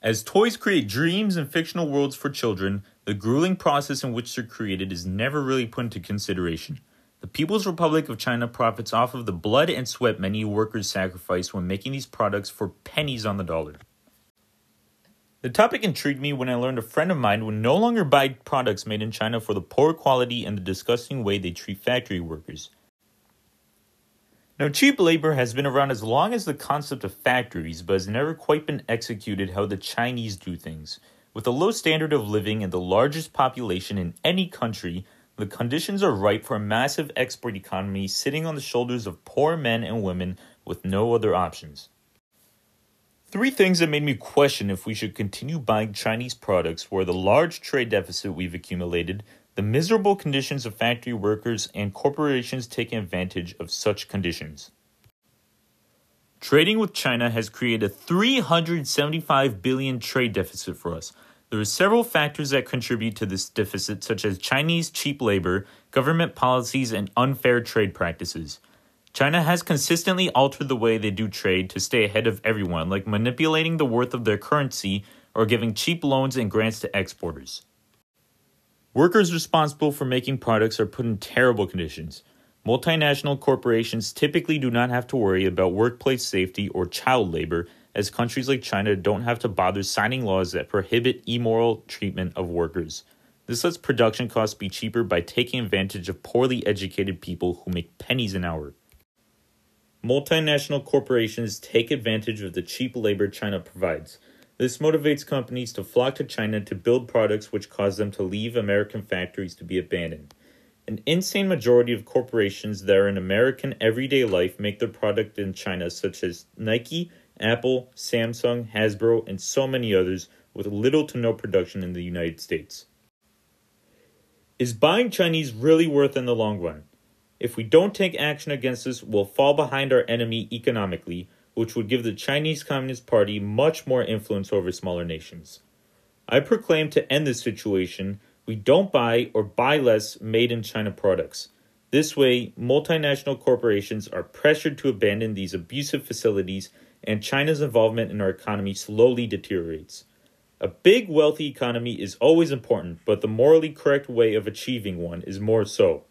As toys create dreams and fictional worlds for children, the grueling process in which they're created is never really put into consideration. The People's Republic of China profits off of the blood and sweat many workers sacrifice when making these products for pennies on the dollar. The topic intrigued me when I learned a friend of mine would no longer buy products made in China for the poor quality and the disgusting way they treat factory workers. Now, cheap labor has been around as long as the concept of factories, but has never quite been executed how the Chinese do things. With a low standard of living and the largest population in any country, the conditions are ripe for a massive export economy sitting on the shoulders of poor men and women with no other options. Three things that made me question if we should continue buying Chinese products were the large trade deficit we've accumulated, the miserable conditions of factory workers, and corporations taking advantage of such conditions. Trading with China has created a 375 billion trade deficit for us. There are several factors that contribute to this deficit, such as Chinese cheap labor, government policies, and unfair trade practices. China has consistently altered the way they do trade to stay ahead of everyone, like manipulating the worth of their currency or giving cheap loans and grants to exporters. Workers responsible for making products are put in terrible conditions. Multinational corporations typically do not have to worry about workplace safety or child labor as countries like China don't have to bother signing laws that prohibit immoral treatment of workers. This lets production costs be cheaper by taking advantage of poorly educated people who make pennies an hour. Multinational corporations take advantage of the cheap labor China provides. This motivates companies to flock to China to build products which cause them to leave American factories to be abandoned. An insane majority of corporations that are in American everyday life make their product in China, such as Nike, Apple, Samsung, Hasbro, and so many others, with little to no production in the United States. Is buying Chinese really worth in the long run? If we don't take action against this, we'll fall behind our enemy economically, which would give the Chinese Communist Party much more influence over smaller nations. I proclaim to end this situation, we don't buy or buy less made in China products. This way, multinational corporations are pressured to abandon these abusive facilities and China's involvement in our economy slowly deteriorates. A big, wealthy economy is always important, but the morally correct way of achieving one is more so.